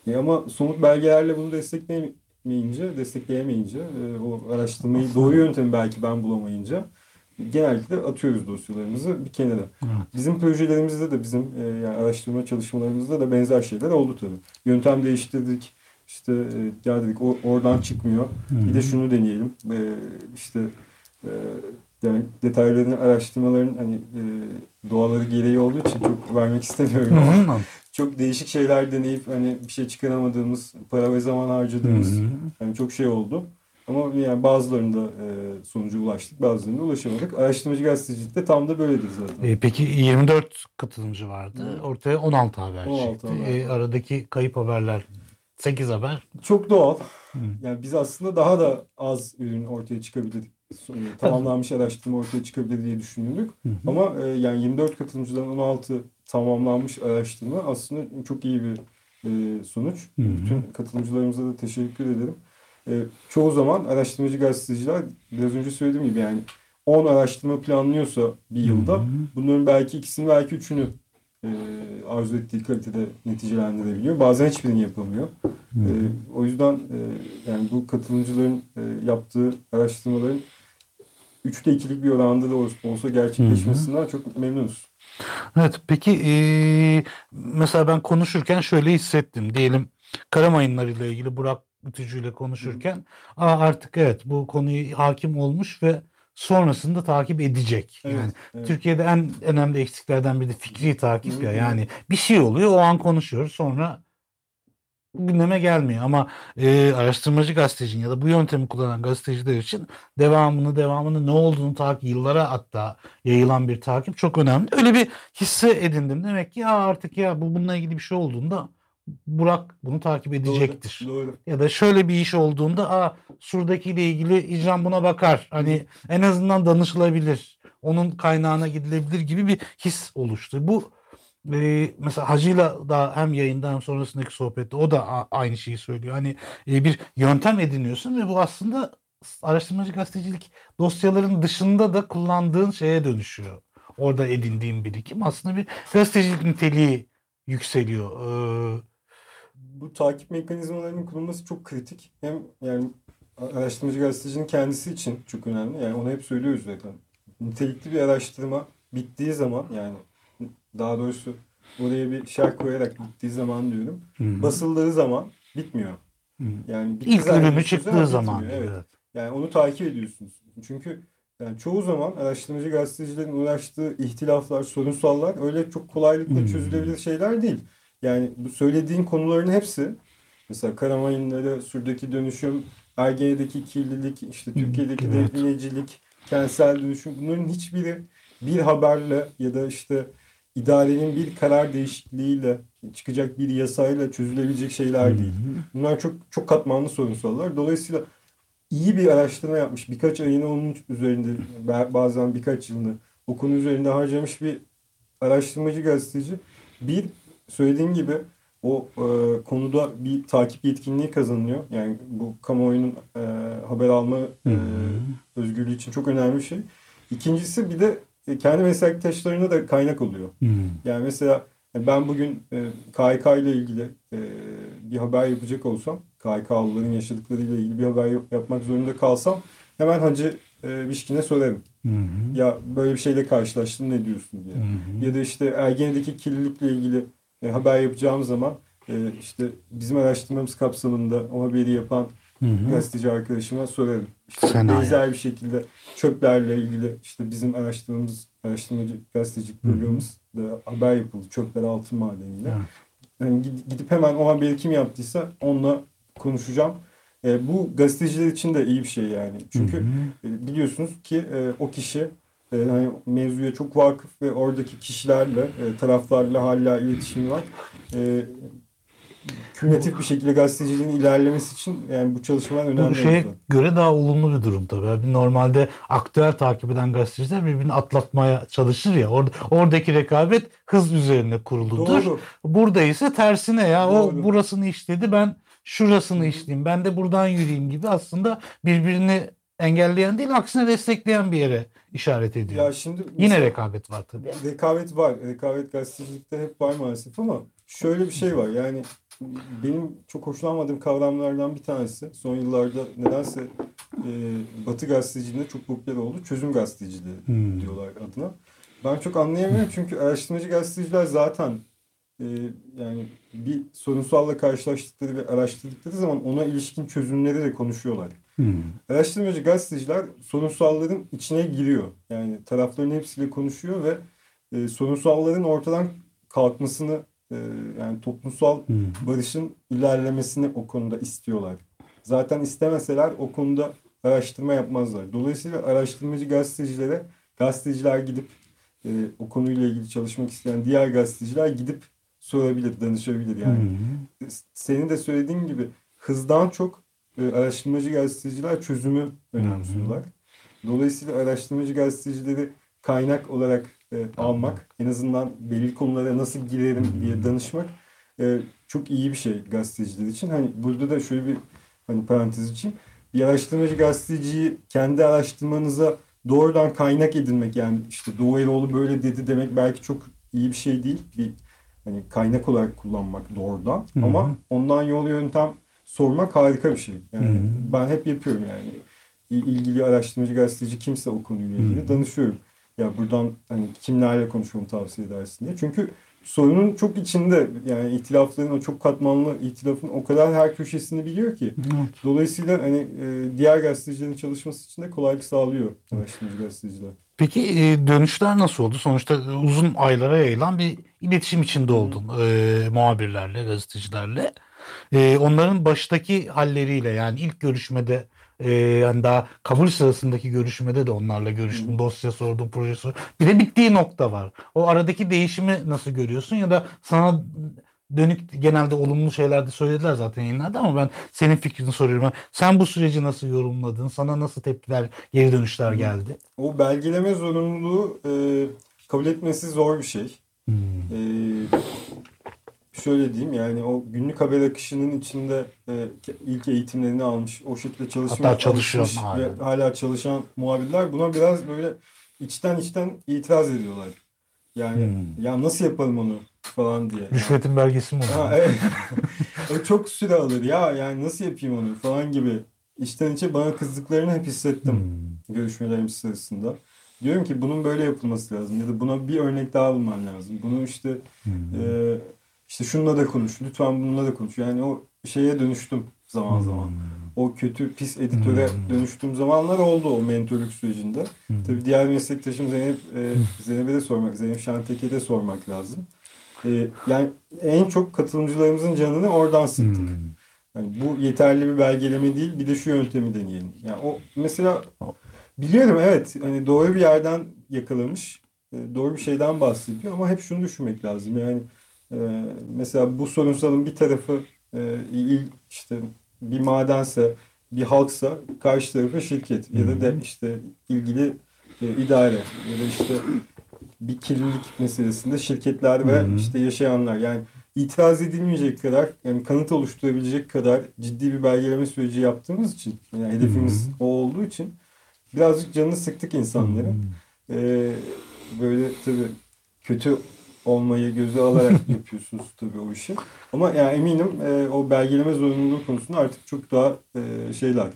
E, ama somut belgelerle bunu destekleyemeyince, destekleyemeyince, e, o araştırmayı doğru yöntemi belki ben bulamayınca genellikle atıyoruz dosyalarımızı bir kenara. Evet. Bizim projelerimizde de bizim e, yani araştırma çalışmalarımızda da benzer şeyler oldu tabii. Yöntem değiştirdik. İşte e, ya dedik o, oradan çıkmıyor. Bir de şunu deneyelim. E, işte e, yani detayların araştırmaların hani e, doğaları gereği olduğu için çok vermek istemiyorum. Çok değişik şeyler deneyip hani bir şey çıkaramadığımız, para ve zaman harcadığımız Hı hı. yani çok şey oldu. Ama yani bazılarında e, sonuca ulaştık, bazılarında ulaşamadık. Araştırmacı gazetecilikte tam da böyledir zaten. E, peki 24 katılımcı vardı. Ortaya 16 haber 16 çıktı. haber. E, aradaki kayıp haberler 8 haber. Çok doğal. Hı. Yani biz aslında daha da az ürün ortaya çıkabilir. e, Tamamlanmış araştırma ortaya çıkabilir diye düşündük. Hı hı. Ama e, yani 24 katılımcıdan 16 tamamlanmış araştırma aslında çok iyi bir e, sonuç. Hı hı. Bütün katılımcılarımıza da teşekkür ederim. E, çoğu zaman araştırmacı gazeteciler biraz önce söylediğim gibi yani 10 araştırma planlıyorsa bir yılda Hı hı. bunların belki ikisini belki üçünü e, arzu ettiği kalitede neticelendirebiliyor. Bazen hiçbirini yapamıyor. Hı E, hı. o yüzden e, yani bu katılımcıların e, yaptığı araştırmaların üçte ikilik bir oranda da olsa, gerçekleşmesinden çok memnunuz. Evet peki e, mesela ben konuşurken şöyle hissettim. Diyelim Karamayınlar ile ilgili Burak Ütücü ile konuşurken Aa, artık evet bu konuyu hakim olmuş ve sonrasında takip edecek. Evet, Yani evet. Türkiye'de en önemli eksiklerden biri de fikri takip ya. Yani bir şey oluyor o an konuşuyoruz sonra gündeme gelmiyor ama e, araştırmacı gazetecinin ya da bu yöntemi kullanan gazeteciler için devamını devamını ne olduğunu takip yıllara hatta yayılan bir takip çok önemli. Öyle bir hisse edindim. Demek ki ya artık ya bu bununla ilgili bir şey olduğunda Burak bunu takip edecektir. Doğru, doğru. Ya da şöyle bir iş olduğunda aa şuradakiyle ilgili icram buna bakar. Hani en azından danışılabilir. Onun kaynağına gidilebilir gibi bir his oluştu. Bu e, mesela Hacı'yla da hem yayında hem sonrasındaki sohbette o da aynı şeyi söylüyor. Hani e, bir yöntem ediniyorsun ve bu aslında araştırmacı gazetecilik dosyaların dışında da kullandığın şeye dönüşüyor. Orada edindiğin birikim aslında bir gazetecilik niteliği yükseliyor. Ee, Bu takip mekanizmalarının kurulması çok kritik. Hem yani araştırmacı gazetecinin kendisi için çok önemli. Yani onu hep söylüyoruz zaten. Nitelikli bir araştırma bittiği zaman yani daha doğrusu oraya bir şerh koyarak bittiği zaman diyorum. hı. Basıldığı zaman bitmiyor. Hı. Yani İlk ürünü çıktığı bitmiyor. zaman. Evet. Evet. Yani onu takip ediyorsunuz. Çünkü yani çoğu zaman araştırmacı gazetecilerin uğraştığı ihtilaflar, sorunsallar öyle çok kolaylıkla Hmm. çözülebilir şeyler değil. Yani bu söylediğin konuların hepsi mesela Karamayınları, Sur'daki dönüşüm, Ergene'deki kirlilik, işte Türkiye'deki evet. definecilik, kentsel dönüşüm bunların hiçbiri bir haberle ya da işte idarenin bir karar değişikliğiyle çıkacak bir yasayla çözülebilecek şeyler değil. Bunlar çok çok katmanlı sorunsallar. Dolayısıyla iyi bir araştırma yapmış, birkaç ayını onun üzerinde, ba- bazen birkaç yılını o konu üzerinde harcamış bir araştırmacı gazeteci. Bir, söylediğim gibi o e, konuda bir takip yetkinliği kazanıyor. Yani bu kamuoyunun e, haber alma e, özgürlüğü için çok önemli bir şey. İkincisi bir de kendi meslektaşlarına da kaynak oluyor. Hmm. Yani mesela ben bugün e, KHK ile ilgili e, bir haber yapacak olsam, KHK'lıların yaşadıklarıyla ilgili bir haber yap- yapmak zorunda kalsam hemen Hacı e, Bişkin'e sorarım. Hı hı. Ya böyle bir şeyle karşılaştım ne diyorsun diye. Hı hı. Ya da işte Ergene'deki kirlilikle ilgili e, haber yapacağım zaman e, işte bizim araştırmamız kapsamında o haberi yapan Hı hı. gazeteci arkadaşıma sorarım. İşte Fena benzer bir şekilde çöplerle ilgili işte bizim araştırmamız, araştırmacı gazetecilik programımız da haber yapıldı. Çöpler altın madeniyle. Evet. Yani gid- gidip hemen o haberi kim yaptıysa onunla konuşacağım. E, bu gazeteciler için de iyi bir şey yani. Çünkü Hı hı. e, biliyorsunuz ki e, o kişi e, hani mevzuya çok vakıf ve oradaki kişilerle, e, taraflarla hala iletişimi var. E, kümülatif bir şekilde gazeteciliğin ilerlemesi için yani bu çalışmalar Bu önemli. şeye oldu. göre daha olumlu bir durum tabii. Yani Normalde aktüel takip eden gazeteciler birbirini atlatmaya çalışır ya. Orada, oradaki rekabet hız üzerine kuruludur. Doğru. Burada ise tersine ya o Doğru. burasını işledi ben şurasını işleyeyim. Ben de buradan yürüyeyim gibi aslında birbirini engelleyen değil aksine destekleyen bir yere işaret ediyor. Ya şimdi Yine rekabet var tabii. Rekabet var. Rekabet gazetecilikte hep var maalesef ama şöyle bir şey var. Yani benim çok hoşlanmadığım kavramlardan bir tanesi son yıllarda nedense e, Batı gazeteciliğinde çok popüler oldu. Çözüm gazeteciliği Hmm. diyorlar adına. Ben çok anlayamıyorum çünkü araştırmacı gazeteciler zaten e, yani bir sorunsalla karşılaştıkları ve araştırdıkları zaman ona ilişkin çözümleri de konuşuyorlar. Hmm. Araştırmacı gazeteciler sorunsalların içine giriyor. Yani tarafların hepsiyle konuşuyor ve e, sorunsalların ortadan kalkmasını e, yani toplumsal Hmm. barışın ilerlemesini o konuda istiyorlar. Zaten istemeseler o konuda araştırma yapmazlar. Dolayısıyla araştırmacı gazetecilere gazeteciler gidip e, o konuyla ilgili çalışmak isteyen diğer gazeteciler gidip sorabilir, danışabilir yani Hmm. senin de söylediğin gibi hızdan çok e, araştırmacı gazeteciler çözümü önemsiyorlar. Dolayısıyla araştırmacı gazetecileri kaynak olarak e, almak, en azından belli konulara nasıl girerim diye danışmak e, çok iyi bir şey gazeteciler için. Hani burada da şöyle bir hani parantez için bir araştırmacı gazeteciyi kendi araştırmanıza doğrudan kaynak edinmek yani işte Doğu Eroğlu böyle dedi demek belki çok iyi bir şey değil. Bir hani kaynak olarak kullanmak doğrudan Hı hı. ama ondan yol yöntem sormak harika bir şey. Yani Hı hı. ben hep yapıyorum yani. İlgili araştırmacı gazeteci kimse o konuyla ilgili Hı. danışıyorum. Ya buradan hani kimlerle konuşmamı tavsiye edersin diye. Çünkü sorunun çok içinde yani itilafların o çok katmanlı itilafın o kadar her köşesini biliyor ki. Evet. Dolayısıyla hani e, diğer gazetecilerin çalışması için de kolaylık sağlıyor araştırmacı gazeteciler. Peki e, dönüşler nasıl oldu? Sonuçta uzun aylara yayılan bir iletişim içinde oldun e, muhabirlerle, gazetecilerle. E, onların baştaki halleriyle yani ilk görüşmede e, yani daha kabul sırasındaki görüşmede de onlarla görüştün, dosya sordun, proje sordun. Bir de bittiği nokta var. O aradaki değişimi nasıl görüyorsun ya da sana dönük genelde olumlu şeyler de söylediler zaten yayınlarda ama ben senin fikrini soruyorum. Sen bu süreci nasıl yorumladın? Sana nasıl tepkiler, geri dönüşler geldi? O belgeleme zorunluluğu e, kabul etmesi zor bir şey. Hmm. E, şöyle diyeyim yani o günlük haber akışının içinde e, ilk eğitimlerini almış, o şekilde çalışmaya Hatta çalışıyor hala. ve hala çalışan muhabirler buna biraz böyle içten içten itiraz ediyorlar. Yani Hmm. ya nasıl yapalım onu falan diye. Rüşvetin belgesi mi Ha, evet. <laughs> o çok süre alır ya yani nasıl yapayım onu falan gibi içten içe bana kızdıklarını hep hissettim Hmm. görüşmelerimiz sırasında. Diyorum ki bunun böyle yapılması lazım ya da buna bir örnek daha bulman lazım. Bunu işte Hmm. e, işte şununla da konuş, lütfen bununla da konuş. Yani o şeye dönüştüm zaman zaman. O kötü pis editöre Hmm. dönüştüğüm zamanlar oldu o mentörlük sürecinde. Hmm. Tabii diğer meslektaşım Zeynep, e, Zeynep'e de sormak, Zeynep Şentek'e de sormak lazım. E, yani en çok katılımcılarımızın canını oradan sıktık. Hmm. Yani bu yeterli bir belgeleme değil, bir de şu yöntemi deneyelim. Yani o mesela biliyorum evet hani doğru bir yerden yakalamış, e, doğru bir şeyden bahsediyor ama hep şunu düşünmek lazım. Yani e, mesela bu sorunsalın bir tarafı e, il, işte bir madense, bir halksa karşı tarafı şirket ya da de işte ilgili e, idare ya da işte bir kirlilik meselesinde şirketler ve Hı hı. işte yaşayanlar yani itiraz edilmeyecek kadar yani kanıt oluşturabilecek kadar ciddi bir belgeleme süreci yaptığımız için yani hedefimiz o olduğu için birazcık canını sıktık insanların. Ee, böyle tabii kötü olmayı göze alarak <laughs> yapıyorsunuz tabii o işi. Ama yani eminim e, o belgeleme zorunluluğu konusunda artık çok daha e, şeyler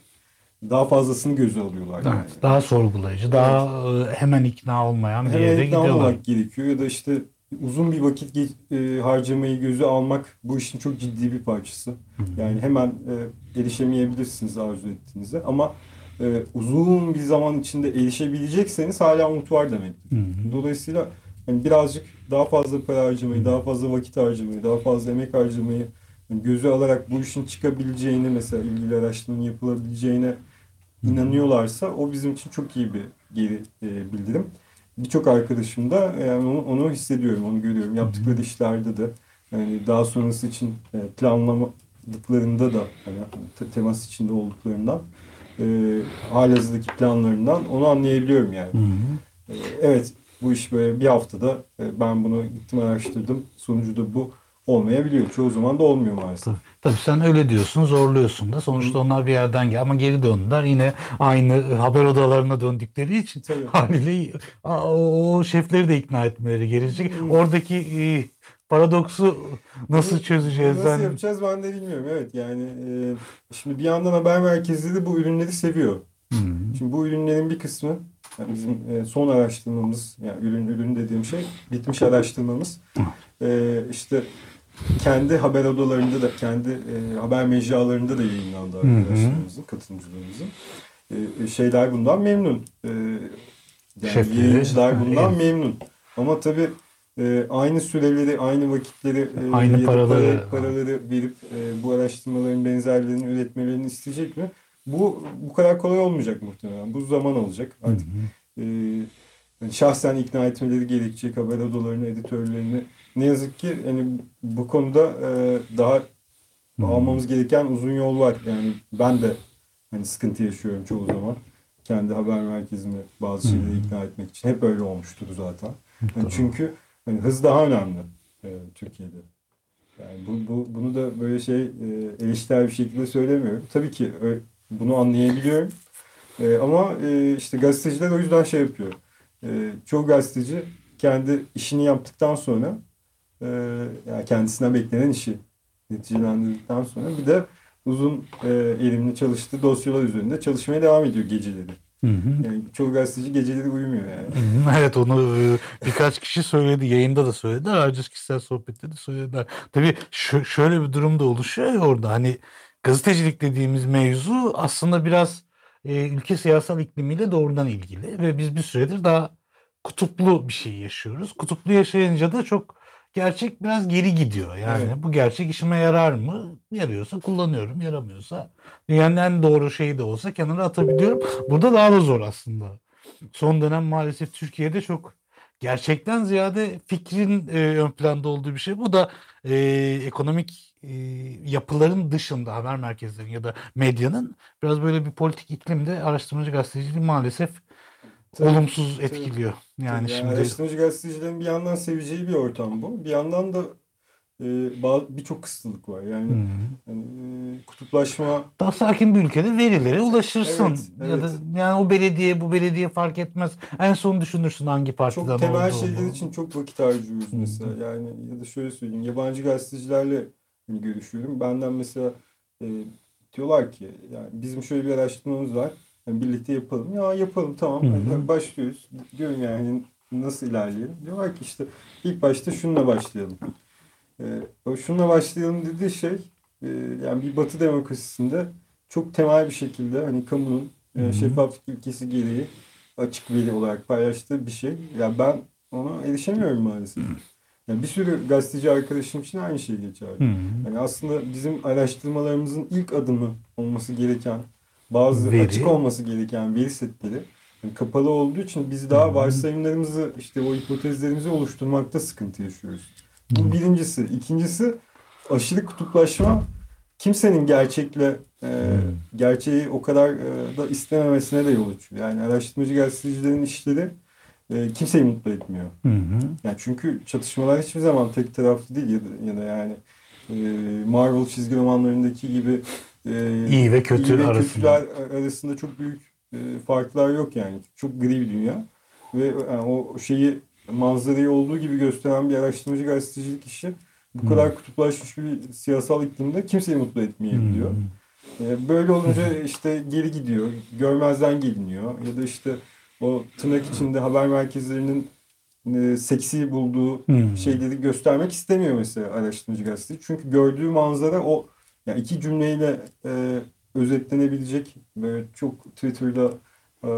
daha fazlasını göze alıyorlar. yani. Evet, daha sorgulayıcı, daha e, hemen ikna olmayan bir Hemen yere ikna gidiyorlar. olmak gerekiyor ya da işte uzun bir vakit ge- e, harcamayı göze almak bu işin çok ciddi bir parçası. Yani hemen e, erişemeyebilirsiniz arzu ettiğinizde ama e, uzun bir zaman içinde erişebilecekseniz hala umut var demek. Hı hı. Dolayısıyla hani birazcık daha fazla para harcamayı, daha fazla vakit harcamayı, daha fazla emek harcamayı göze alarak bu işin çıkabileceğini mesela ilgili araştırmanın yapılabileceğine inanıyorlarsa o bizim için çok iyi bir geri e, bildirim. Birçok arkadaşım da yani onu, onu hissediyorum, onu görüyorum. Yaptıkları işlerde de yani daha sonrası için e, planlamadıklarında da te- temas içinde olduklarından e, halihazırdaki planlarından onu anlayabiliyorum yani. Hı hı. E, Evet bu iş böyle bir haftada e, ben bunu gittim araştırdım. Sonucu da bu olmayabiliyor. Çoğu zaman da olmuyor maalesef. Tabii, tabii sen öyle diyorsun, zorluyorsun da. Sonuçta onlar bir yerden gel ama geri döndüler. Yine aynı haber odalarına döndükleri için Tabii. haliyle o, şefleri de ikna etmeleri gerekecek. Oradaki e, paradoksu nasıl çözeceğiz? Nasıl Ben- yapacağız ben de bilmiyorum. Evet yani e, şimdi bir yandan haber merkezleri de bu ürünleri seviyor. Hı. Şimdi bu ürünlerin bir kısmı yani bizim e, son araştırmamız yani ürün ürün dediğim şey bitmiş araştırmamız e, işte kendi haber odalarında da kendi e, haber mecralarında da yayınlandı arkadaşlarımızın, katılımcılarımızın. E, e, şeyler bundan memnun. E, yani Şefleri, yayıncılar bundan evet. memnun. Ama tabii e, aynı süreleri, aynı vakitleri, e, Aynı paraları. para- paraları verip e, bu araştırmaların benzerlerini üretmelerini isteyecek mi? Bu bu kadar kolay olmayacak muhtemelen. Bu zaman alacak. Artık e, yani şahsen ikna etmeleri gerekecek haber odalarını, editörlerini. Ne yazık ki hani bu konuda e, daha almamız gereken uzun yol var. Yani ben de hani sıkıntı yaşıyorum çoğu zaman. Kendi haber merkezimi bazı şeyleri ikna etmek için. Hep öyle olmuştur zaten. Yani çünkü hani hız daha önemli e, Türkiye'de. Yani bu, bu, bunu da böyle şey e, eleştirel bir şekilde söylemiyorum. Tabii ki bunu anlayabiliyorum. E, ama e, işte gazeteciler o yüzden şey yapıyor. E, çoğu gazeteci kendi işini yaptıktan sonra e, yani kendisine beklenen işi neticelendirdikten sonra bir de uzun e, elimli çalıştığı dosyalar üzerinde çalışmaya devam ediyor geceleri. Hı hı. Yani çoğu gazeteci geceleri uyumuyor yani. Evet onu e, birkaç kişi söyledi. Yayında da söylediler. Ayrıca kişisel sohbette de söylediler. Tabii şö- şöyle bir durum da oluşuyor ya orada. Hani gazetecilik dediğimiz mevzu aslında biraz e, ülke siyasal iklimiyle doğrudan ilgili. Ve biz bir süredir daha kutuplu bir şey yaşıyoruz. Kutuplu yaşayınca da çok gerçek biraz geri gidiyor. Yani Evet. bu gerçek işime yarar mı? Yarıyorsa kullanıyorum. Yaramıyorsa dünyanın en doğru şeyi de olsa kenara atabiliyorum. Burada daha da zor aslında son dönem maalesef Türkiye'de çok gerçekten ziyade fikrin e, ön planda olduğu bir şey. Bu da e, ekonomik e, yapıların dışında haber merkezlerinin ya da medyanın biraz böyle bir politik iklimde araştırmacı gazeteciliği maalesef Tabii, olumsuz tabii. etkiliyor. Yani Yani şimdi araştırmacı gazetecilerin bir yandan seveceği bir ortam bu. Bir yandan da e, birçok kısıtlık var. Yani e, kutuplaşma daha sakin bir ülkede verilere ulaşırsın. Evet, Ya da evet. yani o belediye bu belediye fark etmez. En son düşünürsün hangi partiden çok temel şeyler için çok vakit harcıyoruz Hı. mesela. Yani ya da şöyle söyleyeyim. Yabancı gazetecilerle görüşüyorum. Benden mesela e, diyorlar ki yani bizim şöyle bir araştırmamız var. Yani birlikte yapalım. Ya yapalım tamam. Hı hı. Başlıyoruz. Diyorum yani nasıl ilerleyelim? Diyorlar ki işte ilk başta şununla başlayalım. E, o şununla başlayalım dediği şey e, yani bir batı demokrasisinde çok temel bir şekilde hani kamunun e, şeffaflık ilkesi gereği açık veri olarak paylaştığı bir şey. Ya ben ona erişemiyorum maalesef. Yani bir sürü gazeteci arkadaşım için aynı şey geçerli. Yani aslında bizim araştırmalarımızın ilk adımı olması gereken, bazı Veri. açık olması gereken veri setleri yani kapalı olduğu için biz daha varsayımlarımızı işte o hipotezlerimizi oluşturmakta sıkıntı yaşıyoruz. Bu birincisi. İkincisi aşırı kutuplaşma kimsenin gerçekle e, gerçeği o kadar e, da istememesine de yol açıyor. Yani araştırmacı gazetecilerin işleri e, kimseyi mutlu etmiyor. Hı hı. Yani çünkü çatışmalar hiçbir zaman tek taraflı değil ya da, ya da yani e, Marvel çizgi romanlarındaki gibi e, İyi ve kötü iyi ve arasında. arasında çok büyük e, farklar yok yani. Çok gri bir dünya. Ve yani o şeyi manzarayı olduğu gibi gösteren bir araştırmacı gazetecilik işi bu Hmm. kadar kutuplaşmış bir siyasal iklimde kimseyi mutlu etmeyebiliyor. E, Böyle olunca işte geri gidiyor, görmezden geliniyor ya da işte o tırnak içinde haber merkezlerinin e, seksi bulduğu Hı. şeyleri göstermek istemiyor mesela araştırmacı gazeteci. Çünkü gördüğü manzara o yani iki cümleyle e, özetlenebilecek ve çok Twitter'da e,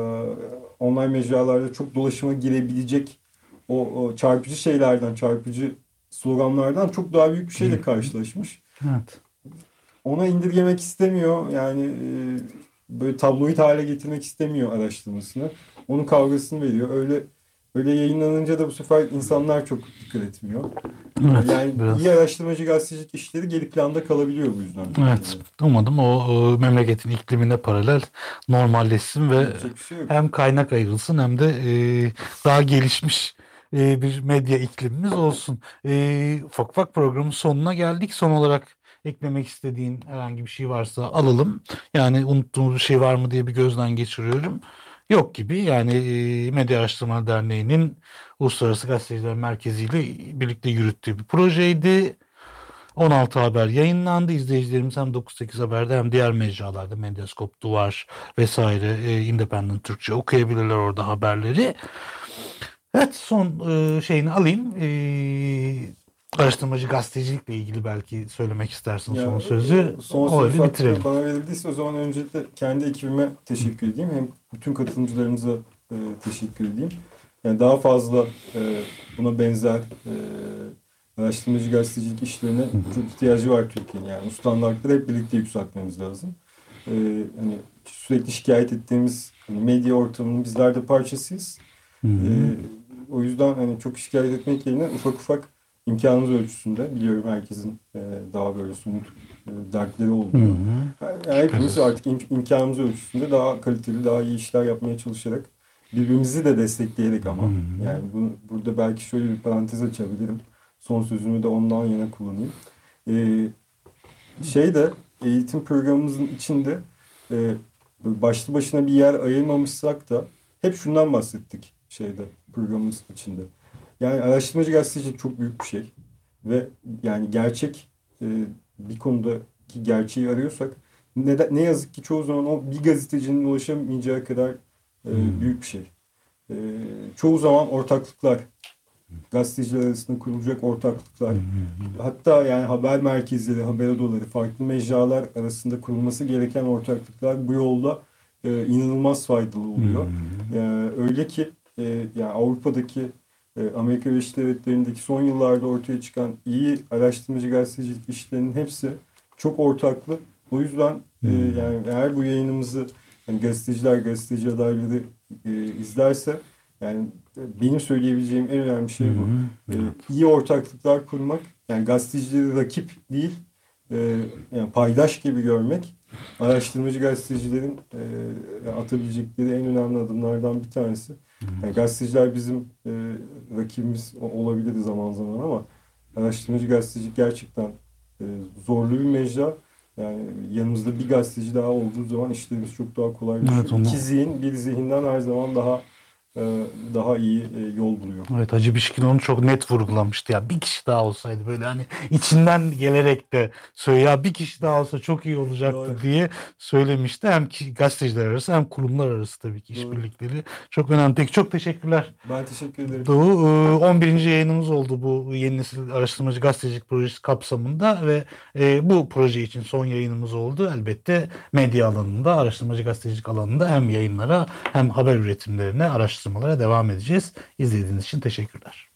online mecralarda çok dolaşıma girebilecek o, o çarpıcı şeylerden, çarpıcı sloganlardan çok daha büyük bir şeyle karşılaşmış Evet. ona indirgemek istemiyor. Yani e, böyle tabloid hale getirmek istemiyor araştırmasını. Onun kavgasını veriyor. Öyle öyle yayınlanınca da bu sefer insanlar çok dikkat etmiyor. Evet, yani biraz. iyi araştırmacı gazetecilik işleri geri planda kalabiliyor bu yüzden. Evet. Umadım o, o memleketin iklimine paralel normalleşsin ve şey hem kaynak ayrılsın hem de e, daha gelişmiş e, bir medya iklimimiz olsun. E, ufak ufak programın sonuna geldik. Son olarak eklemek istediğin herhangi bir şey varsa alalım. Yani unuttuğumuz bir şey var mı diye bir gözden geçiriyorum. Yok gibi yani e, Medya Araştırma Derneği'nin Uluslararası Gazeteciler Merkezi ile birlikte yürüttüğü bir projeydi. 16 haber yayınlandı. İzleyicilerimiz hem 9-8 Haber'de hem diğer mecralarda Medyascope, Duvar vesaire e, Independent Türkçe okuyabilirler orada haberleri. Evet son e, şeyini alayım. E, araştırmacı gazetecilikle ilgili belki söylemek istersin Ya, son sözü. Son o söz öyle hakkı bitirelim. bana verildiyse o zaman öncelikle kendi ekibime teşekkür edeyim. Hem bütün katılımcılarımıza e, teşekkür edeyim. Yani daha fazla e, buna benzer e, araştırmacı gazetecilik işlerine çok ihtiyacı var Türkiye'nin. Yani bu standartları hep birlikte yükseltmemiz lazım. E, hani sürekli şikayet ettiğimiz hani medya ortamının bizler de parçasıyız. Hı hı. Ee, o yüzden hani çok şikayet etmek yerine ufak ufak imkanımız ölçüsünde biliyorum herkesin e, daha böyle somut e, dertleri olduğunu. hı. Yani hepimiz artık im- imkanımız ölçüsünde daha kaliteli, daha iyi işler yapmaya çalışarak birbirimizi de destekleyerek ama Hı hı. yani bunu, burada belki şöyle bir parantez açabilirim. Son sözümü de ondan yana kullanayım. Ee, şey de eğitim programımızın içinde e, başlı başına bir yer ayırmamışsak da hep şundan bahsettik şeyde programımız içinde. Yani araştırmacı gazetecilik çok büyük bir şey ve yani gerçek e, bir konudaki gerçeği arıyorsak ne, ne yazık ki çoğu zaman o bir gazetecinin ulaşamayacağı kadar e, Hmm. büyük bir şey. E, çoğu zaman ortaklıklar gazeteciler arasında kurulacak ortaklıklar hı. hatta yani haber merkezleri, haber odaları, farklı mecralar arasında kurulması gereken ortaklıklar bu yolda e, inanılmaz faydalı oluyor. E, öyle ki e, yani Avrupa'daki Amerika Birleşik Devletleri'ndeki son yıllarda ortaya çıkan iyi araştırmacı gazetecilik işlerinin hepsi çok ortaklı. O yüzden e, Hmm. yani eğer bu yayınımızı yani gazeteciler, gazeteci adayları e, izlerse yani e, benim söyleyebileceğim en önemli şey bu. Hı. E, iyi ortaklıklar kurmak, yani gazetecileri rakip değil, e, yani paydaş gibi görmek, araştırmacı gazetecilerin e, atabilecekleri en önemli adımlardan bir tanesi. Yani gazeteciler bizim e, rakibimiz o- olabilir zaman zaman ama araştırmacı gazetecilik gerçekten e, zorlu bir mecra. Yani yanımızda bir gazeteci daha olduğu zaman işlerimiz çok daha kolay. Evet, İki zihin bir zihinden her zaman daha daha iyi e, yol buluyor. Evet Hacı Bişkin onu çok net vurgulamıştı ya bir kişi daha olsaydı böyle hani içinden gelerek de söyle ya bir kişi daha olsa çok iyi olacaktı Doğru. diye söylemişti. Hem ki gazeteciler arası hem kurumlar arası tabii ki işbirlikleri çok önemli. Peki çok teşekkürler. Ben teşekkür ederim. Doğu e, 11. yayınımız oldu bu yeni nesil araştırmacı gazetecilik projesi kapsamında ve e, bu proje için son yayınımız oldu. Elbette medya alanında, araştırmacı gazetecilik alanında hem yayınlara hem haber üretimlerine, araştırmalara devam edeceğiz. İzlediğiniz için teşekkürler.